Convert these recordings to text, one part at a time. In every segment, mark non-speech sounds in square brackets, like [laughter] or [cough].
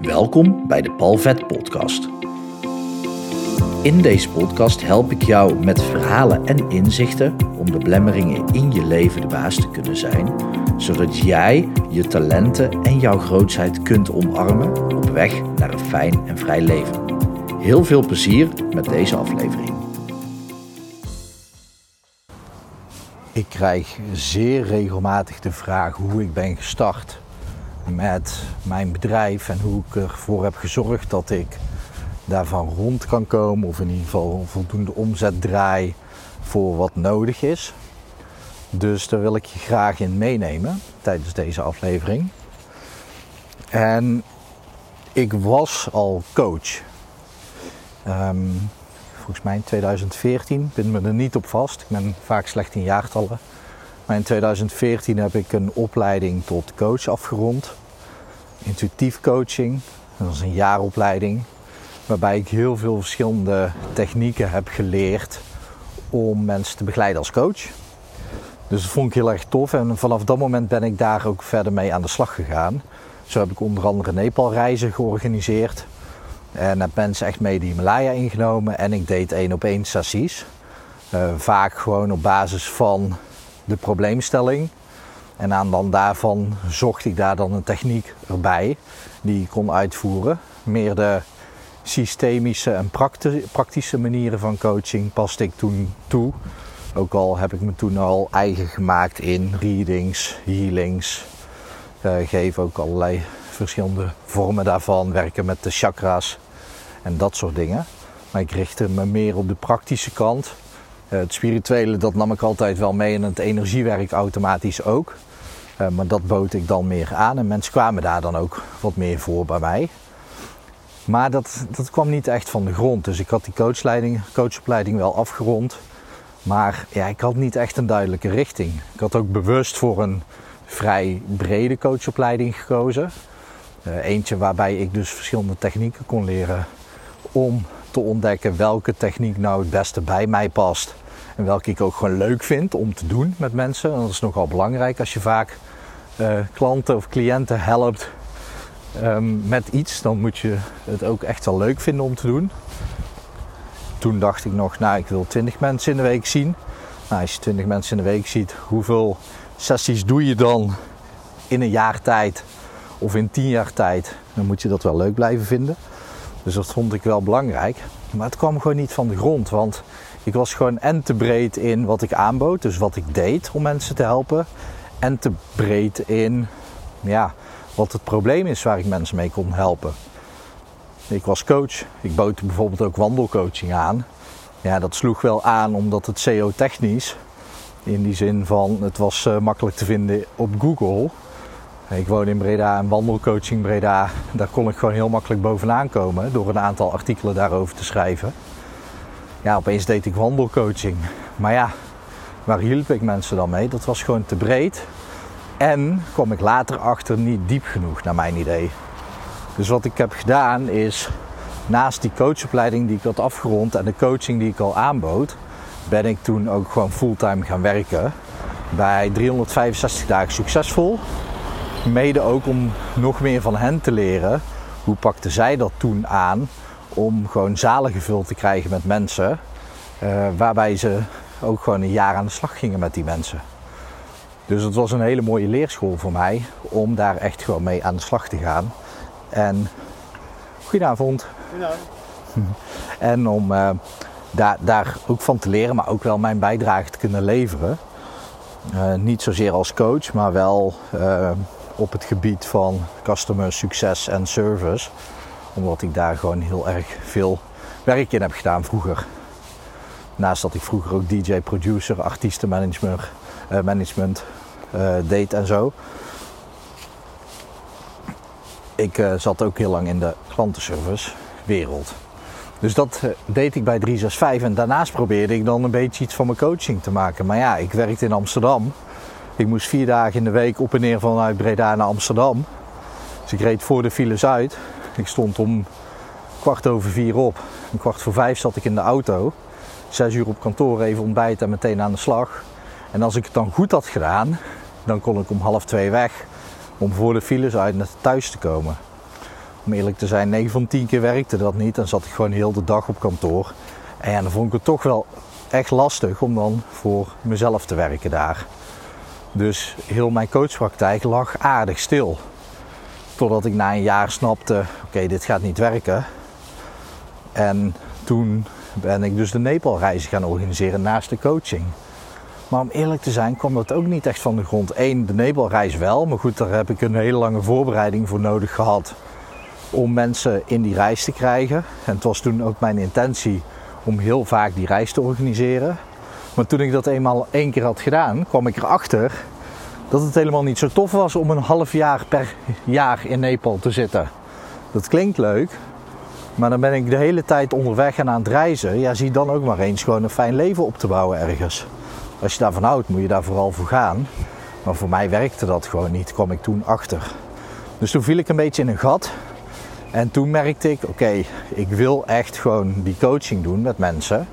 Welkom bij de Palvet Podcast. In deze podcast help ik jou met verhalen en inzichten om de blemmeringen in je leven de baas te kunnen zijn, zodat jij je talenten en jouw grootheid kunt omarmen op weg naar een fijn en vrij leven. Heel veel plezier met deze aflevering. Ik krijg zeer regelmatig de vraag hoe ik ben gestart met mijn bedrijf en hoe ik ervoor heb gezorgd dat ik daarvan rond kan komen of in ieder geval voldoende omzet draai voor wat nodig is. Dus daar wil ik je graag in meenemen tijdens deze aflevering. En ik was al coach. Ehm, volgens mij in 2014, ik ben me er niet op vast. Ik ben vaak slecht in jaartallen. Maar in 2014 heb ik een opleiding tot coach afgerond. Intuïtief coaching, dat is een jaaropleiding. Waarbij ik heel veel verschillende technieken heb geleerd om mensen te begeleiden als coach. Dus dat vond ik heel erg tof en vanaf dat moment ben ik daar ook verder mee aan de slag gegaan. Zo heb ik onder andere Nepal reizen georganiseerd. En heb mensen echt mee de Himalaya ingenomen en ik deed één op één sessies. Uh, vaak gewoon op basis van de probleemstelling. En aan dan daarvan zocht ik daar dan een techniek erbij die ik kon uitvoeren. Meer de systemische en praktische manieren van coaching paste ik toen toe. Ook al heb ik me toen al eigen gemaakt in readings, healings. Uh, geef ook allerlei verschillende vormen daarvan. Werken met de chakras en dat soort dingen. Maar ik richtte me meer op de praktische kant. Uh, het spirituele dat nam ik altijd wel mee en het energiewerk automatisch ook. Uh, maar dat bood ik dan meer aan en mensen kwamen daar dan ook wat meer voor bij mij. Maar dat, dat kwam niet echt van de grond. Dus ik had die coachleiding, coachopleiding wel afgerond. Maar ja, ik had niet echt een duidelijke richting. Ik had ook bewust voor een vrij brede coachopleiding gekozen. Uh, eentje waarbij ik dus verschillende technieken kon leren om te ontdekken welke techniek nou het beste bij mij past. En welke ik ook gewoon leuk vind om te doen met mensen. En dat is nogal belangrijk als je vaak uh, klanten of cliënten helpt um, met iets. Dan moet je het ook echt wel leuk vinden om te doen. Toen dacht ik nog, nou ik wil 20 mensen in de week zien. Nou, als je 20 mensen in de week ziet, hoeveel sessies doe je dan in een jaar tijd of in 10 jaar tijd? Dan moet je dat wel leuk blijven vinden. Dus dat vond ik wel belangrijk. Maar het kwam gewoon niet van de grond. Want ik was gewoon en te breed in wat ik aanbood. Dus wat ik deed om mensen te helpen. En te breed in ja, wat het probleem is waar ik mensen mee kon helpen. Ik was coach. Ik bood bijvoorbeeld ook wandelcoaching aan. Ja, dat sloeg wel aan omdat het SEO-technisch, in die zin van het was uh, makkelijk te vinden op Google. Ik woon in Breda en wandelcoaching Breda, daar kon ik gewoon heel makkelijk bovenaan komen door een aantal artikelen daarover te schrijven. Ja, opeens deed ik wandelcoaching. Maar ja, waar hielp ik mensen dan mee? Dat was gewoon te breed. En kwam ik later achter niet diep genoeg, naar mijn idee. Dus wat ik heb gedaan is, naast die coachopleiding die ik had afgerond en de coaching die ik al aanbood, ben ik toen ook gewoon fulltime gaan werken bij 365 dagen succesvol. Mede ook om nog meer van hen te leren. Hoe pakten zij dat toen aan om gewoon zalen gevuld te krijgen met mensen. Uh, waarbij ze ook gewoon een jaar aan de slag gingen met die mensen. Dus het was een hele mooie leerschool voor mij om daar echt gewoon mee aan de slag te gaan. En goedenavond. [laughs] En om uh, daar, daar ook van te leren, maar ook wel mijn bijdrage te kunnen leveren. Uh, niet zozeer als coach, maar wel op het gebied van customer succes en service. Omdat ik daar gewoon heel erg veel werk in heb gedaan vroeger. Naast dat ik vroeger ook DJ, producer, artiestenmanagement management, uh, deed en zo. Ik uh, zat ook heel lang in de klantenservice wereld. Dus dat deed ik bij 365 en daarnaast probeerde ik dan een beetje iets van mijn coaching te maken. Maar ja, ik werkte in Amsterdam. Ik moest vier dagen in de week op en neer vanuit Breda naar Amsterdam. Dus ik reed voor de files uit. Ik stond om kwart over vier op. Een kwart voor vijf zat ik in de auto. Zes uur op kantoor even ontbijten en meteen aan de slag. En als ik het dan goed had gedaan, dan kon ik om half twee weg om voor de files uit naar thuis te komen. om eerlijk te zijn, 9 van 10 keer werkte dat niet. Dan zat ik gewoon heel de dag op kantoor. En dan vond ik het toch wel echt lastig om dan voor mezelf te werken daar. Dus heel mijn coachpraktijk lag aardig stil. Totdat ik na een jaar snapte, oké, dit gaat niet werken. En toen ben ik dus de Nepal-reizen gaan organiseren naast de coaching. Maar om eerlijk te zijn kwam dat ook niet echt van de grond. Eén, de Nepal-reis wel. Maar goed, daar heb ik een hele lange voorbereiding voor nodig gehad. Om mensen in die reis te krijgen. En het was toen ook mijn intentie om heel vaak die reis te organiseren. Maar toen ik dat eenmaal één keer had gedaan, kwam ik erachter dat het helemaal niet zo tof was om een half jaar per jaar in Nepal te zitten. Dat klinkt leuk, maar dan ben ik de hele tijd onderweg en aan het reizen. Ja, zie dan ook maar eens gewoon een fijn leven op te bouwen ergens. Als je daarvan houdt, moet je daar vooral voor gaan. Maar voor mij werkte dat gewoon niet, kwam ik toen achter. Dus toen viel ik een beetje in een gat. En toen merkte ik, oké, ik wil echt gewoon die coaching doen met mensen.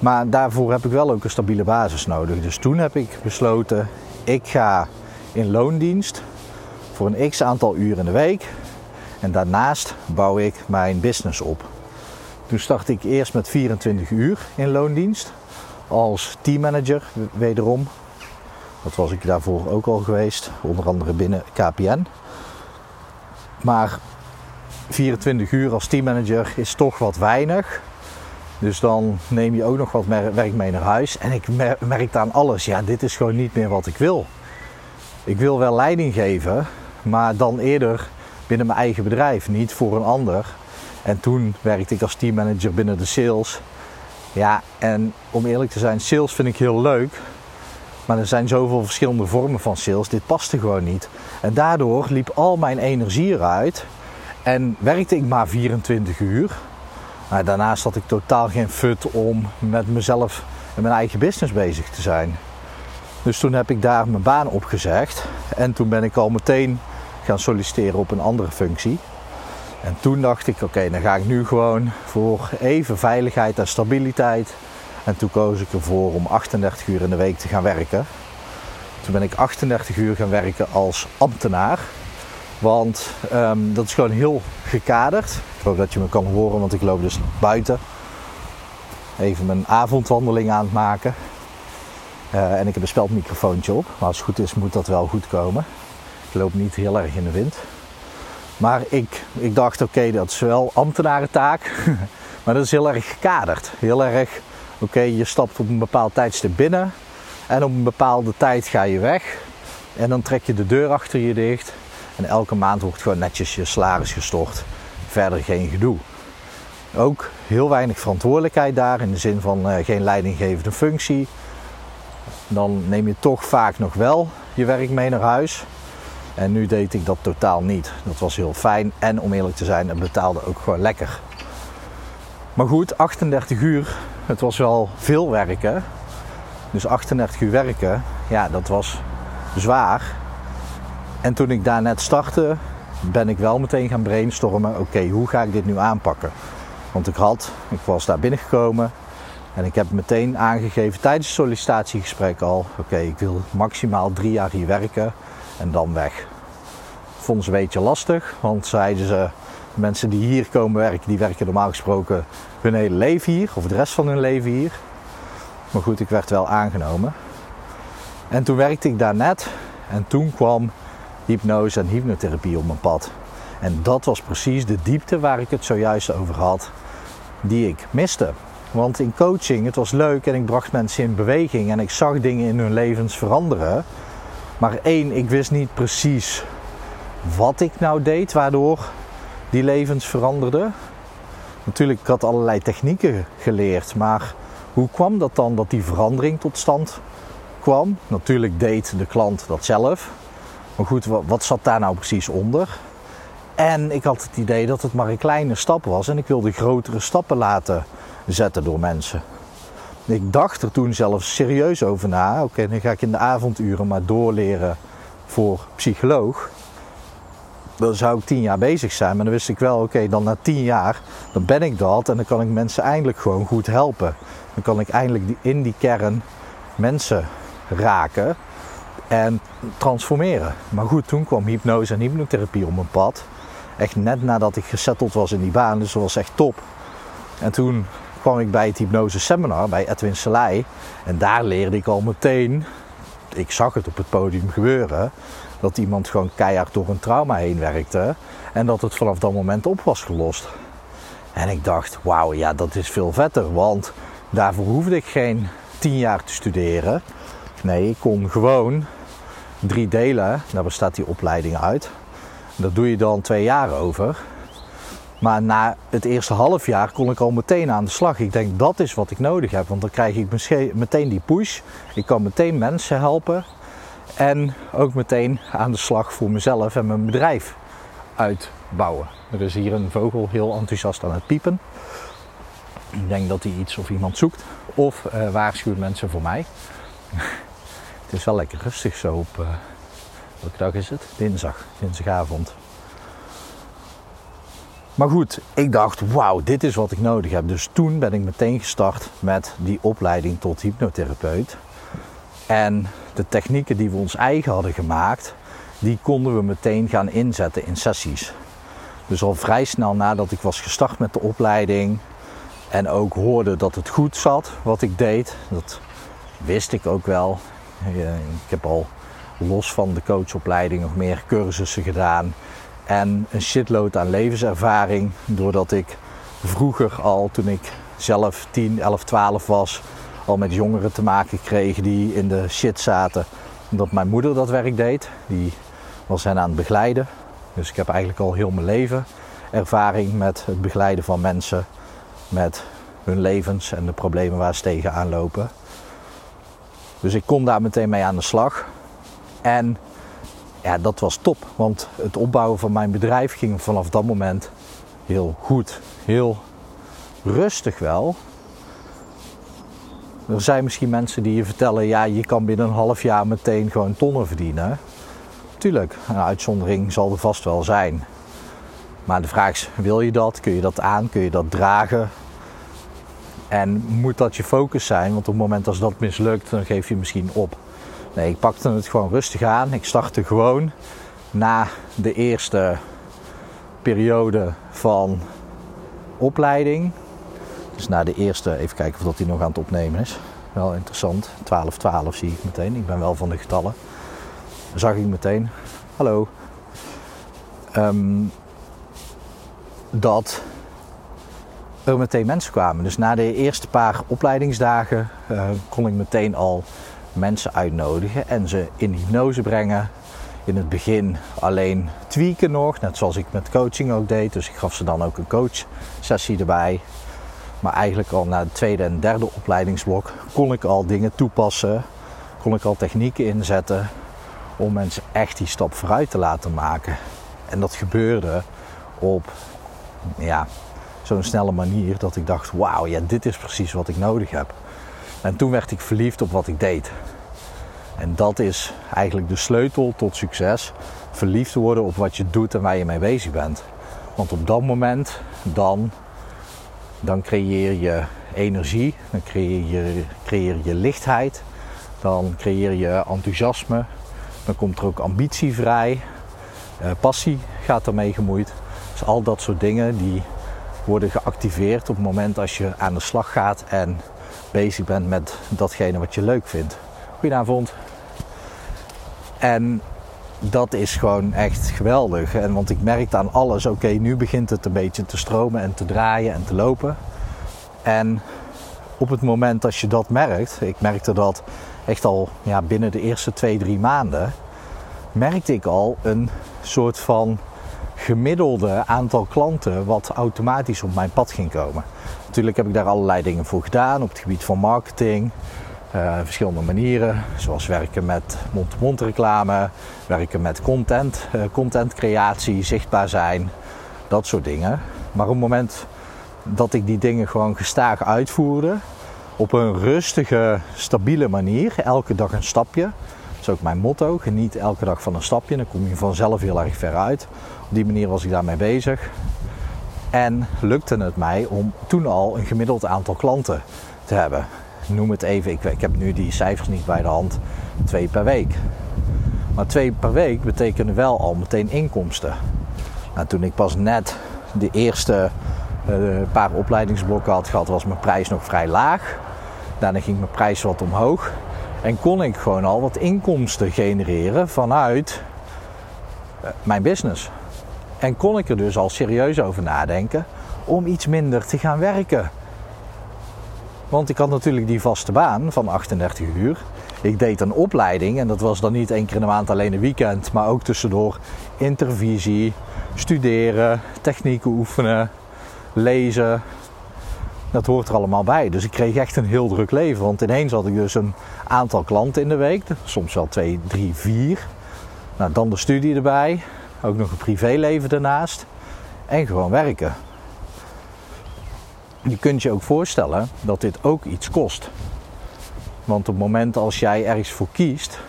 Maar daarvoor heb ik wel ook een stabiele basis nodig. Dus toen heb ik besloten, ik ga in loondienst voor een x aantal uren in de week. En daarnaast bouw ik mijn business op. Toen startte ik eerst met 24 uur in loondienst als teammanager wederom. Dat was ik daarvoor ook al geweest, onder andere binnen KPN. Maar 24 uur als teammanager is toch wat weinig. Dus dan neem je ook nog wat werk mee naar huis. En ik merk aan alles, ja, dit is gewoon niet meer wat ik wil. Ik wil wel leiding geven, maar dan eerder binnen mijn eigen bedrijf, niet voor een ander. En toen werkte ik als teammanager binnen de sales. Ja, en om eerlijk te zijn, sales vind ik heel leuk. Maar er zijn zoveel verschillende vormen van sales. Dit paste gewoon niet. En daardoor liep al mijn energie eruit. En werkte ik maar 24 uur. Daarnaast had ik totaal geen fut om met mezelf en mijn eigen business bezig te zijn. Dus toen heb ik daar mijn baan opgezegd. En toen ben ik al meteen gaan solliciteren op een andere functie. En toen dacht ik, oké, dan ga ik nu gewoon voor even veiligheid en stabiliteit. En toen koos ik ervoor om 38 uur in de week te gaan werken. Toen ben ik 38 uur gaan werken als ambtenaar. Want ehm, dat is gewoon heel gekaderd. Ik hoop dat je me kan horen, want ik loop dus buiten. Even mijn avondwandeling aan het maken. Uh, en ik heb een speldmicrofoontje op. Maar als het goed is, moet dat wel goed komen. Ik loop niet heel erg in de wind. Maar ik, ik dacht, oké, dat is wel ambtenarentaak. [laughs] maar dat is heel erg gekaderd. Heel erg, oké, je stapt op een bepaald tijdstip binnen. En op een bepaalde tijd ga je weg. En dan trek je de deur achter je dicht. En elke maand wordt gewoon netjes je salaris gestort. Verder geen gedoe. Ook heel weinig verantwoordelijkheid daar. In de zin van uh, geen leidinggevende functie. Dan neem je toch vaak nog wel je werk mee naar huis. En nu deed ik dat totaal niet. Dat was heel fijn en om eerlijk te zijn, het betaalde ook gewoon lekker. Maar goed, 38 uur, het was wel veel werken. Dus 38 uur werken, ja, dat was zwaar. En toen ik daar net startte, ben ik wel meteen gaan brainstormen. Oké, hoe ga ik dit nu aanpakken? Want ik had, ik was daar binnengekomen en ik heb meteen aangegeven tijdens het sollicitatiegesprek al: oké, ik wil maximaal drie jaar hier werken en dan weg. Vonden ze een beetje lastig, want zeiden ze, mensen die hier komen werken, die werken normaal gesproken hun hele leven hier, of de rest van hun leven hier. Maar goed, ik werd wel aangenomen. En toen werkte ik daar net en toen kwam hypnose en hypnotherapie op mijn pad. En dat was precies de diepte waar ik het zojuist over had, die ik miste. Want in coaching, het was leuk en ik bracht mensen in beweging en ik zag dingen in hun levens veranderen. Maar één, ik wist niet precies wat ik nou deed, waardoor die levens veranderden. Natuurlijk, ik had allerlei technieken geleerd, maar hoe kwam dat dan dat die verandering tot stand kwam? Natuurlijk deed de klant dat zelf. Maar goed, wat zat daar nou precies onder? En ik had het idee dat het maar een kleine stap was en ik wilde grotere stappen laten zetten door mensen. Ik dacht er toen zelfs serieus over na. Oké, dan ga ik in de avonduren maar doorleren voor psycholoog. Dan zou ik tien jaar bezig zijn. Maar dan wist ik wel, oké, dan na tien jaar, dan ben ik dat. En dan kan ik mensen eindelijk gewoon goed helpen. Dan kan ik eindelijk in die kern mensen raken en transformeren. Maar goed, toen kwam hypnose en hypnotherapie op mijn pad. Echt net nadat ik gesetteld was in die baan, dus dat was echt top. En toen kwam ik bij het hypnose seminar bij Edwin Selei. En daar leerde ik al meteen, ik zag het op het podium gebeuren, dat iemand gewoon keihard door een trauma heen werkte. En dat het vanaf dat moment op was gelost. En ik dacht, wauw, ja, dat is veel vetter. Want daarvoor hoefde ik geen tien jaar te studeren. Nee, ik kon gewoon drie delen, daar bestaat die opleiding uit. Dat doe je dan twee jaar over. Maar na het eerste half jaar kon ik al meteen aan de slag. Ik denk dat is wat ik nodig heb, want dan krijg ik meteen die push. Ik kan meteen mensen helpen en ook meteen aan de slag voor mezelf en mijn bedrijf uitbouwen. Er is hier een vogel heel enthousiast aan het piepen. Ik denk dat hij iets of iemand zoekt of uh, waarschuwt mensen voor mij. Het is wel lekker rustig zo op. Uh, welke dag is het? Dinsdag, dinsdagavond. Maar goed, ik dacht, wauw, dit is wat ik nodig heb. Dus toen ben ik meteen gestart met die opleiding tot hypnotherapeut. En de technieken die we ons eigen hadden gemaakt, die konden we meteen gaan inzetten in sessies. Dus al vrij snel nadat ik was gestart met de opleiding en ook hoorde dat het goed zat wat ik deed, dat wist ik ook wel. Ik heb al los van de coachopleiding nog meer cursussen gedaan en een shitload aan levenservaring. Doordat ik vroeger al, toen ik zelf 10, 11, 12 was, al met jongeren te maken kreeg die in de shit zaten. Omdat mijn moeder dat werk deed. Die was hen aan het begeleiden. Dus ik heb eigenlijk al heel mijn leven ervaring met het begeleiden van mensen. Met hun levens en de problemen waar ze tegenaan lopen. Dus ik kon daar meteen mee aan de slag. En ja, dat was top. Want het opbouwen van mijn bedrijf ging vanaf dat moment heel goed. Heel rustig wel. Er zijn misschien mensen die je vertellen, ja, je kan binnen een half jaar meteen gewoon tonnen verdienen. Tuurlijk, een uitzondering zal er vast wel zijn. Maar de vraag is, wil je dat? Kun je dat aan? Kun je dat dragen? En moet dat je focus zijn? Want op het moment als dat mislukt, dan geef je misschien op. Nee, ik pakte het gewoon rustig aan. Ik startte gewoon na de eerste periode van opleiding. Dus na de eerste, even kijken of dat hij nog aan het opnemen is. Wel interessant. 12, 12 zie ik meteen. Ik ben wel van de getallen. Zag ik meteen. Hallo. Um, dat er meteen mensen kwamen. Dus na de eerste paar opleidingsdagen uh, kon ik meteen al mensen uitnodigen en ze in hypnose brengen. In het begin alleen tweaken nog, net zoals ik met coaching ook deed. Dus ik gaf ze dan ook een coachsessie erbij. Maar eigenlijk al na de tweede en derde opleidingsblok kon ik al dingen toepassen. Kon ik al technieken inzetten om mensen echt die stap vooruit te laten maken. En dat gebeurde op ja, zo'n snelle manier dat ik dacht: wauw, ja, dit is precies wat ik nodig heb. En toen werd ik verliefd op wat ik deed. En dat is eigenlijk de sleutel tot succes. Verliefd worden op wat je doet en waar je mee bezig bent. Want op dat moment dan, dan creëer je energie, dan creëer je, creëer je lichtheid, dan creëer je enthousiasme, dan komt er ook ambitie vrij, eh, passie gaat ermee gemoeid. Dus al dat soort dingen die worden geactiveerd op het moment als je aan de slag gaat en bezig bent met datgene wat je leuk vindt. Goedenavond. En dat is gewoon echt geweldig. En want ik merkte aan alles, oké, nu begint het een beetje te stromen en te draaien en te lopen. En op het moment dat je dat merkt, ik merkte dat echt al ja, binnen de eerste twee, drie maanden, merkte ik al een soort van gemiddelde aantal klanten wat automatisch op mijn pad ging komen. Natuurlijk heb ik daar allerlei dingen voor gedaan op het gebied van marketing. Uh, verschillende manieren, zoals werken met mond-to-mond reclame, werken met content, uh, contentcreatie, zichtbaar zijn, dat soort dingen. Maar op het moment dat ik die dingen gewoon gestaag uitvoerde, op een rustige, stabiele manier, elke dag een stapje. Dat is ook mijn motto, geniet elke dag van een stapje, dan kom je vanzelf heel erg ver uit. Op die manier was ik daarmee bezig. En lukte het mij om toen al een gemiddeld aantal klanten te hebben. Noem het even, ik, ik heb nu die cijfers niet bij de hand, twee per week. Maar twee per week betekenen wel al meteen inkomsten. Nou, toen ik pas net de eerste uh, paar opleidingsblokken had gehad, was mijn prijs nog vrij laag. Daarna ging mijn prijs wat omhoog. En kon ik gewoon al wat inkomsten genereren vanuit eh, mijn business. En kon ik er dus al serieus over nadenken om iets minder te gaan werken. Want ik had natuurlijk die vaste baan van 38 uur. Ik deed een opleiding en dat was dan niet één keer in de maand alleen een weekend, maar ook tussendoor intervisie, studeren, technieken oefenen, lezen. Dat hoort er allemaal bij. Dus ik kreeg echt een heel druk leven. Want ineens had ik dus een aantal klanten in de week. Soms wel twee, drie, vier. Nou, dan de studie erbij. Ook nog een privéleven ernaast. En gewoon werken. Je kunt je ook voorstellen dat dit ook iets kost. Want op het moment als jij ergens voor kiest,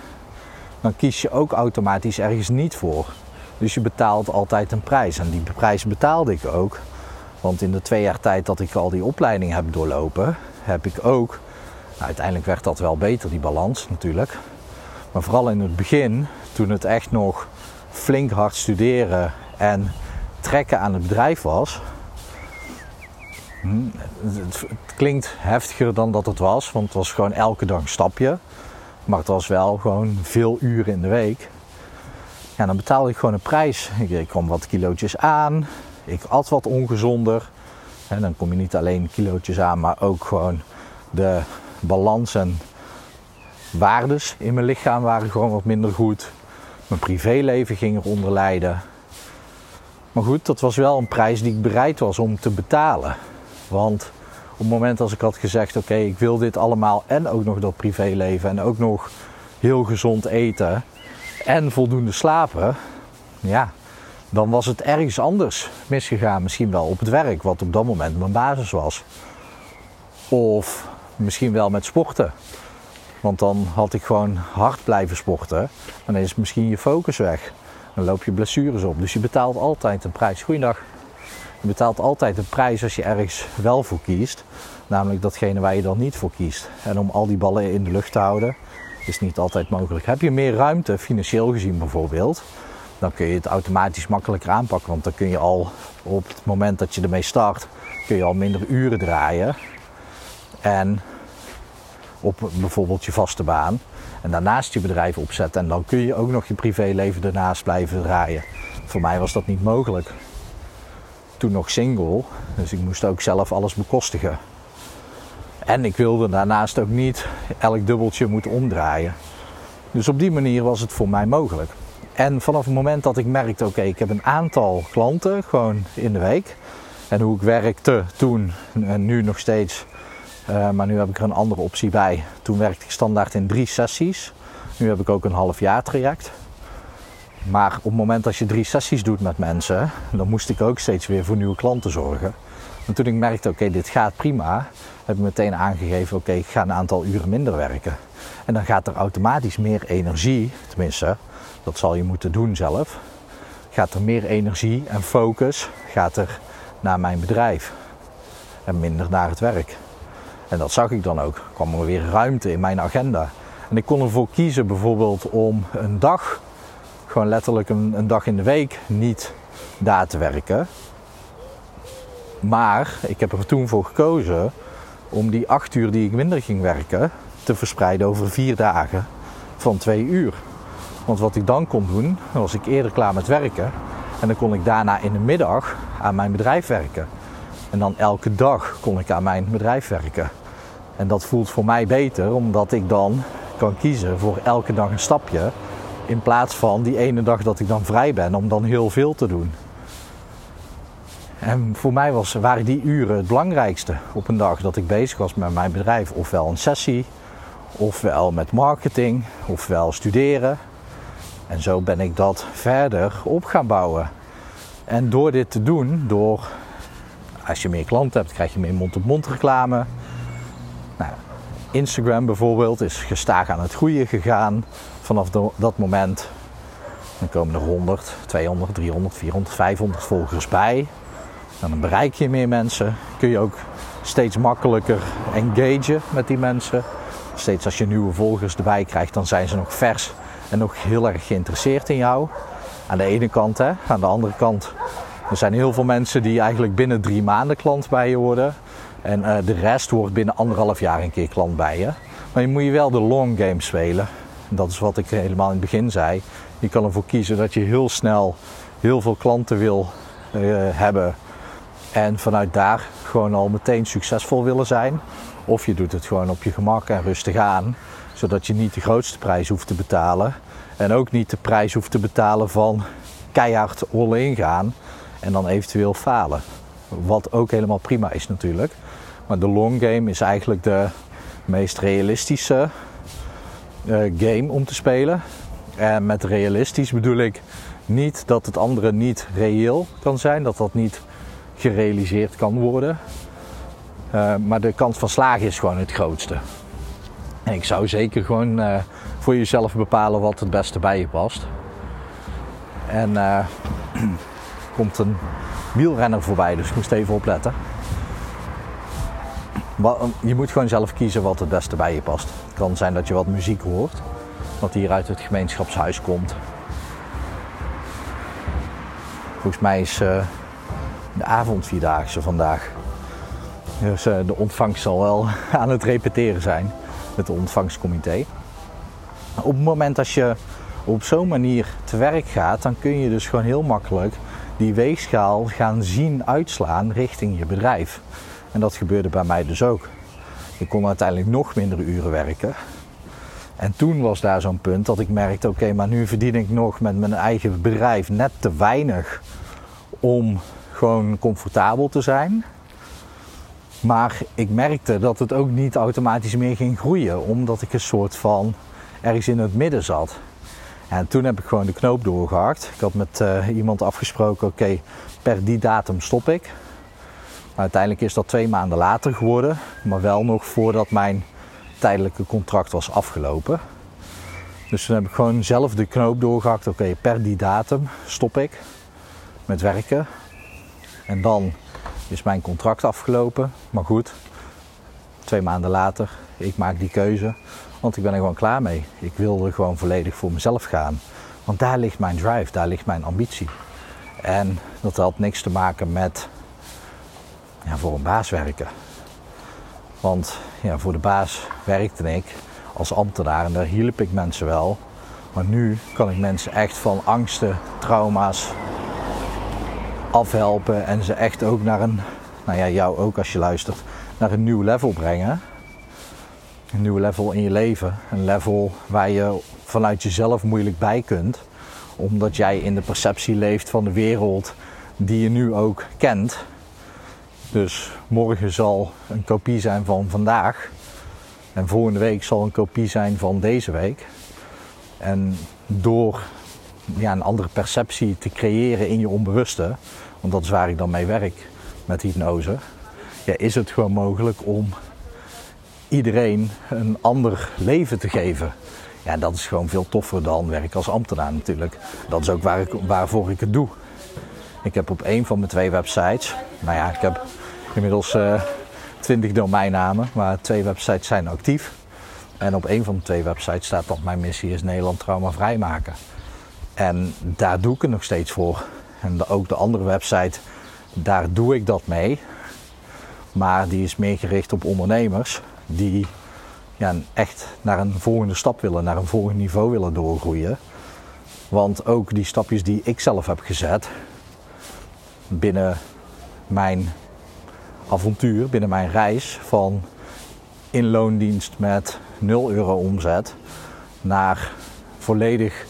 dan kies je ook automatisch ergens niet voor. Dus je betaalt altijd een prijs. En die prijs betaalde ik ook. Want in de twee jaar tijd dat ik al die opleiding heb doorlopen, heb ik ook. Nou, uiteindelijk werd dat wel beter, die balans natuurlijk. Maar vooral in het begin, toen het echt nog flink hard studeren en trekken aan het bedrijf was. Hm, het, klinkt heftiger dan dat het was, want het was gewoon elke dag een stapje. Maar het was wel gewoon veel uren in de week. Ja, dan betaalde ik gewoon een prijs. Ik kwam wat kilootjes aan. Ik at wat ongezonder. En dan kom je niet alleen kilootjes aan, maar ook gewoon de balans en waardes in mijn lichaam waren gewoon wat minder goed. Mijn privéleven ging eronder lijden. Maar goed, dat was wel een prijs die ik bereid was om te betalen. Want op het moment als ik had gezegd: Oké, ik wil dit allemaal en ook nog dat privéleven en ook nog heel gezond eten en voldoende slapen, ja, dan was het ergens anders misgegaan. Misschien wel op het werk, wat op dat moment mijn basis was. Of misschien wel met sporten. Want dan had ik gewoon hard blijven sporten. Dan is misschien je focus weg. Dan loop je blessures op. Dus je betaalt altijd een prijs. Goeiedag. Je betaalt altijd een prijs als je ergens wel voor kiest. Namelijk datgene waar je dan niet voor kiest. En om al die ballen in de lucht te houden is niet altijd mogelijk. Heb je meer ruimte, financieel gezien bijvoorbeeld, dan kun je het automatisch makkelijker aanpakken. Want dan kun je al op het moment dat je ermee start, kun je al minder uren draaien. En op bijvoorbeeld je vaste baan. En daarnaast je bedrijf opzetten. En dan kun je ook nog je privéleven ernaast blijven draaien. Voor mij was dat niet mogelijk. Toen nog single, dus ik moest ook zelf alles bekostigen. En ik wilde daarnaast ook niet elk dubbeltje moeten omdraaien. Dus op die manier was het voor mij mogelijk. En vanaf het moment dat ik merkte, oké, ik heb een aantal klanten gewoon in de week. En hoe ik werkte toen en nu nog steeds. Uh, maar nu heb ik er een andere optie bij. Toen werkte ik standaard in drie sessies. Nu heb ik ook een half jaar traject. Maar op het moment dat je drie sessies doet met mensen, dan moest ik ook steeds weer voor nieuwe klanten zorgen. En toen ik merkte, oké, dit gaat prima, heb ik meteen aangegeven, oké, ik ga een aantal uren minder werken. En dan gaat er automatisch meer energie, tenminste, dat zal je moeten doen zelf. Gaat er meer energie en focus gaat er naar mijn bedrijf en minder naar het werk. En dat zag ik dan ook. Er kwam er weer ruimte in mijn agenda. En ik kon ervoor kiezen bijvoorbeeld om een dag, gewoon letterlijk een, een dag in de week, niet daar te werken. Maar ik heb er toen voor gekozen om die acht uur die ik minder ging werken te verspreiden over vier dagen van twee uur. Want wat ik dan kon doen, dan was ik eerder klaar met werken. En dan kon ik daarna in de middag aan mijn bedrijf werken. En dan elke dag kon ik aan mijn bedrijf werken. En dat voelt voor mij beter, omdat ik dan kan kiezen voor elke dag een stapje. In plaats van die ene dag dat ik dan vrij ben, om dan heel veel te doen. En voor mij was, waren die uren het belangrijkste op een dag dat ik bezig was met mijn bedrijf. Ofwel een sessie, ofwel met marketing, ofwel studeren. En zo ben ik dat verder op gaan bouwen. En door dit te doen, door als je meer klanten hebt, krijg je meer mond-op-mond reclame. Nou, Instagram bijvoorbeeld is gestaag aan het groeien gegaan vanaf dat moment. Dan komen er 100, 200, 300, 400, 500 volgers bij. Dan bereik je meer mensen. Kun je ook steeds makkelijker engagen met die mensen. Steeds als je nieuwe volgers erbij krijgt, dan zijn ze nog vers en nog heel erg geïnteresseerd in jou. Aan de ene kant, hè. aan de andere kant Er zijn heel veel mensen die eigenlijk binnen drie maanden klant bij je worden. En uh, de rest wordt binnen anderhalf jaar een keer klant bij je. Maar je moet je wel de long game spelen. En dat is wat ik helemaal in het begin zei. Je kan ervoor kiezen dat je heel snel heel veel klanten wil uh, hebben. En vanuit daar gewoon al meteen succesvol willen zijn. Of je doet het gewoon op je gemak en rustig aan. Zodat je niet de grootste prijs hoeft te betalen. En ook niet de prijs hoeft te betalen van keihard all-in gaan. En dan eventueel falen. Wat ook helemaal prima is natuurlijk. Maar de long game is eigenlijk de meest realistische uh, game om te spelen. En met realistisch bedoel ik niet dat het andere niet reëel kan zijn, dat dat niet gerealiseerd kan worden. Uh, maar de kans van slagen is gewoon het grootste. En ik zou zeker gewoon uh, voor jezelf bepalen wat het beste bij je past. En uh, [clears throat] komt een wielrenner voorbij, dus ik moest even opletten. Je moet gewoon zelf kiezen wat het beste bij je past. Het kan zijn dat je wat muziek hoort, wat hier uit het gemeenschapshuis komt. Volgens mij is uh, de avondvierdaagse vandaag. Dus de ontvangst zal wel [laughs] aan het repeteren zijn het ontvangstcomité. Op het moment dat je op zo'n manier te werk gaat, dan kun je dus gewoon heel makkelijk die weegschaal gaan zien uitslaan richting je bedrijf. En dat gebeurde bij mij dus ook. Ik kon uiteindelijk nog minder uren werken. En toen was daar zo'n punt dat ik merkte: oké, maar nu verdien ik nog met mijn eigen bedrijf net te weinig om gewoon comfortabel te zijn. Maar ik merkte dat het ook niet automatisch meer ging groeien, omdat ik een soort van ergens in het midden zat. En toen heb ik gewoon de knoop doorgehakt. Ik had met uh, iemand afgesproken: oké, per die datum stop ik. Maar uiteindelijk is dat twee maanden later geworden, maar wel nog voordat mijn tijdelijke contract was afgelopen. Dus toen heb ik gewoon zelf de knoop doorgehakt: oké, per die datum stop ik met werken. En dan is mijn contract afgelopen. Maar goed, twee maanden later, ik maak die keuze. Want ik ben er gewoon klaar mee. Ik wilde gewoon volledig voor mezelf gaan. Want daar ligt mijn drive, daar ligt mijn ambitie. En dat had niks te maken met ja, voor een baas werken. Want ja, voor de baas werkte ik als ambtenaar en daar hielp ik mensen wel. Maar nu kan ik mensen echt van angsten, trauma's afhelpen en ze echt ook naar een, nou ja, jou ook als je luistert, naar een nieuw level brengen. Een nieuw level in je leven. Een level waar je vanuit jezelf moeilijk bij kunt. Omdat jij in de perceptie leeft van de wereld die je nu ook kent. Dus morgen zal een kopie zijn van vandaag. En volgende week zal een kopie zijn van deze week. En door ja, een andere perceptie te creëren in je onbewuste, want dat is waar ik dan mee werk met hypnose, ja, is het gewoon mogelijk om iedereen een ander leven te geven. Ja, dat is gewoon veel toffer dan werk als ambtenaar natuurlijk. Dat is ook waar ik, waarvoor ik het doe. Ik heb op een van mijn twee websites, nou ja, ik heb inmiddels uh, eh, 20 domeinnamen, maar twee websites zijn actief. En op een van de twee websites staat dat mijn missie is Nederland trauma vrijmaken. En daar doe ik het nog steeds voor. En ook de andere website, daar doe ik dat mee. Maar die is meer gericht op ondernemers die ja, echt naar een volgende stap willen, naar een volgend niveau willen doorgroeien. Want ook die stapjes die ik zelf heb gezet binnen mijn avontuur, binnen mijn reis van inloondienst met 0 euro omzet naar volledig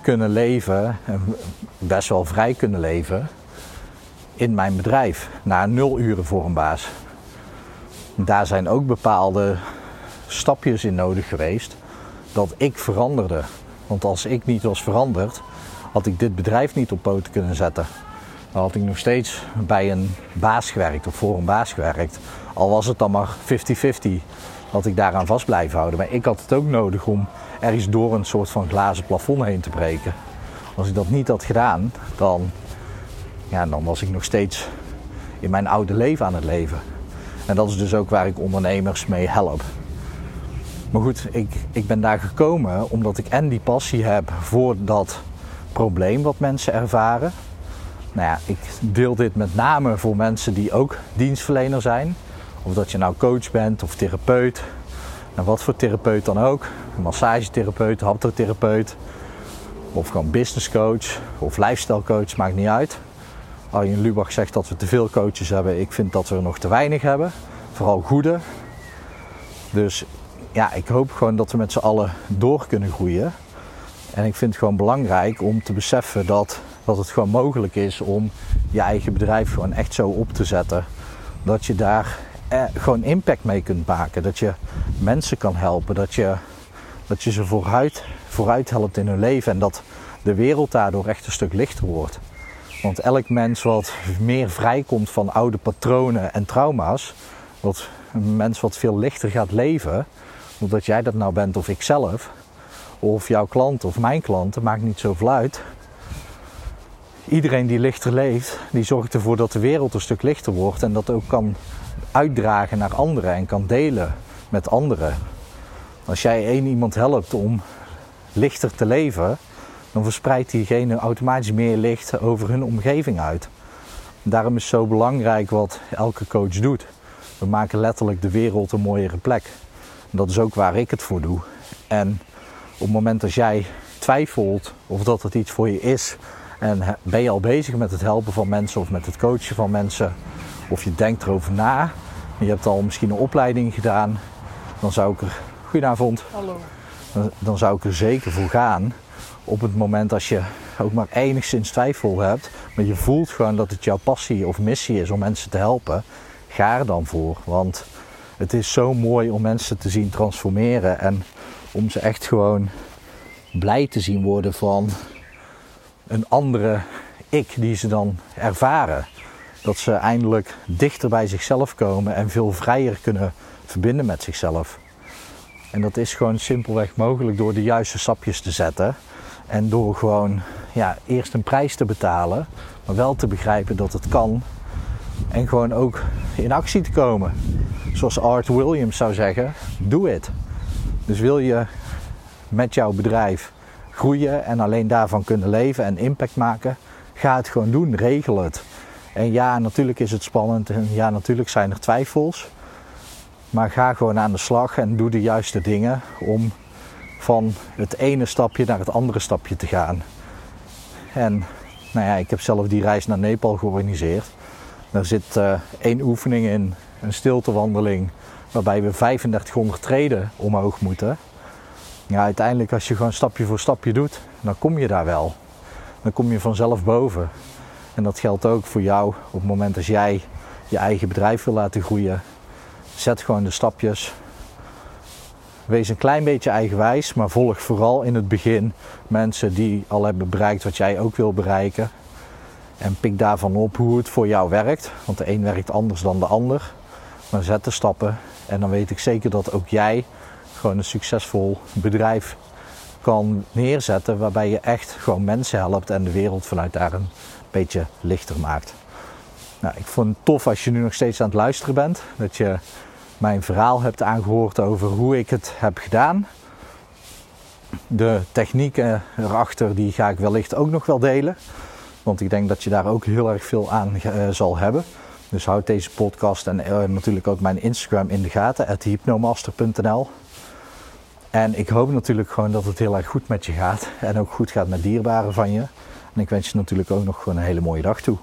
kunnen leven en best wel vrij kunnen leven in mijn bedrijf. Naar 0 uren voor een baas. Daar zijn ook bepaalde stapjes in nodig geweest dat ik veranderde. Want als ik niet was veranderd, had ik dit bedrijf niet op poten kunnen zetten. Dan had ik nog steeds bij een baas gewerkt of voor een baas gewerkt. Al was het dan maar 50-50, had ik daaraan vast blijven houden. Maar ik had het ook nodig om ergens door een soort van glazen plafond heen te breken. Als ik dat niet had gedaan, dan, ja, dan was ik nog steeds in mijn oude leven aan het leven. En dat is dus ook waar ik ondernemers mee help. Maar goed, ik, ik ben daar gekomen omdat ik en die passie heb voor dat probleem wat mensen ervaren. Nou ja, ik deel dit met name voor mensen die ook dienstverlener zijn. Of dat je nou coach bent of therapeut. Nou, wat voor therapeut dan ook. Massagetherapeut, haptotherapeut. Of gewoon business coach of lifestyle coach, maakt niet uit. Arjen Lubach zegt dat we te veel coaches hebben. Ik vind dat we er nog te weinig hebben. Vooral goede. Dus ja, ik hoop gewoon dat we met z'n allen door kunnen groeien. En ik vind het gewoon belangrijk om te beseffen dat, dat het gewoon mogelijk is om je eigen bedrijf gewoon echt zo op te zetten. Dat je daar eh, gewoon impact mee kunt maken. Dat je mensen kan helpen. Dat je, dat je ze vooruit, vooruit helpt in hun leven. En dat de wereld daardoor echt een stuk lichter wordt. Want elk mens wat meer vrijkomt van oude patronen en trauma's, wat een mens wat veel lichter gaat leven, omdat jij dat nou bent of ik zelf, of jouw klant of mijn klant, dat maakt niet zoveel uit. Iedereen die lichter leeft, die zorgt ervoor dat de wereld een stuk lichter wordt en dat ook kan uitdragen naar anderen en kan delen met anderen. Als jij één iemand helpt om lichter te leven, dan verspreidt diegene automatisch meer licht over hun omgeving uit. Daarom is zo belangrijk wat elke coach doet. We maken letterlijk de wereld een mooiere plek. Dat is ook waar ik het voor doe. En op het moment dat jij twijfelt of dat het iets voor je is en ben je al bezig met het helpen van mensen of met het coachen van mensen of je denkt erover na, en je hebt al misschien een opleiding gedaan, dan zou ik er, goedenavond, Hallo. dan, dan zou ik er zeker voor gaan op het moment als je ook maar enigszins twijfel hebt, maar je voelt gewoon dat het jouw passie of missie is om mensen te helpen, ga er dan voor. Want het is zo mooi om mensen te zien transformeren en om ze echt gewoon blij te zien worden van een andere ik die ze dan ervaren. Dat ze eindelijk dichter bij zichzelf komen en veel vrijer kunnen verbinden met zichzelf. En dat is gewoon simpelweg mogelijk door de juiste stapjes te zetten. En door gewoon ja, eerst een prijs te betalen, maar wel te begrijpen dat het kan. En gewoon ook in actie te komen. Zoals Art Williams zou zeggen, doe it. Dus wil je met jouw bedrijf groeien en alleen daarvan kunnen leven en impact maken, ga het gewoon doen, regel het. En ja, natuurlijk is het spannend en ja, natuurlijk zijn er twijfels. Maar ga gewoon aan de slag en doe de juiste dingen om van het ene stapje naar het andere stapje te gaan. En nou ja, ik heb zelf die reis naar Nepal georganiseerd. Daar zit uh, één oefening in, een stiltewandeling, waarbij we 3500 treden omhoog moeten. Ja, uiteindelijk als je gewoon stapje voor stapje doet, dan kom je daar wel. Dan kom je vanzelf boven. En dat geldt ook voor jou op het moment als jij je eigen bedrijf wil laten groeien. Zet gewoon de stapjes. Wees een klein beetje eigenwijs, maar volg vooral in het begin mensen die al hebben bereikt wat jij ook wil bereiken. En pik daarvan op hoe het voor jou werkt. Want de een werkt anders dan de ander. Maar zet de stappen en dan weet ik zeker dat ook jij gewoon een succesvol bedrijf kan neerzetten. Waarbij je echt gewoon mensen helpt en de wereld vanuit daar een beetje lichter maakt. Nou, ik vond het tof als je nu nog steeds aan het luisteren bent. Dat je mijn verhaal hebt aangehoord over hoe ik het heb gedaan. De technieken erachter die ga ik wellicht ook nog wel delen. Want ik denk dat je daar ook heel erg veel aan uh, zal hebben. Dus houd deze podcast en uh, natuurlijk ook mijn Instagram in de gaten, hypnomaster.nl. En ik hoop natuurlijk gewoon dat het heel erg goed met je gaat. En ook goed gaat met dierbaren van je. En ik wens je natuurlijk ook nog gewoon een hele mooie dag toe.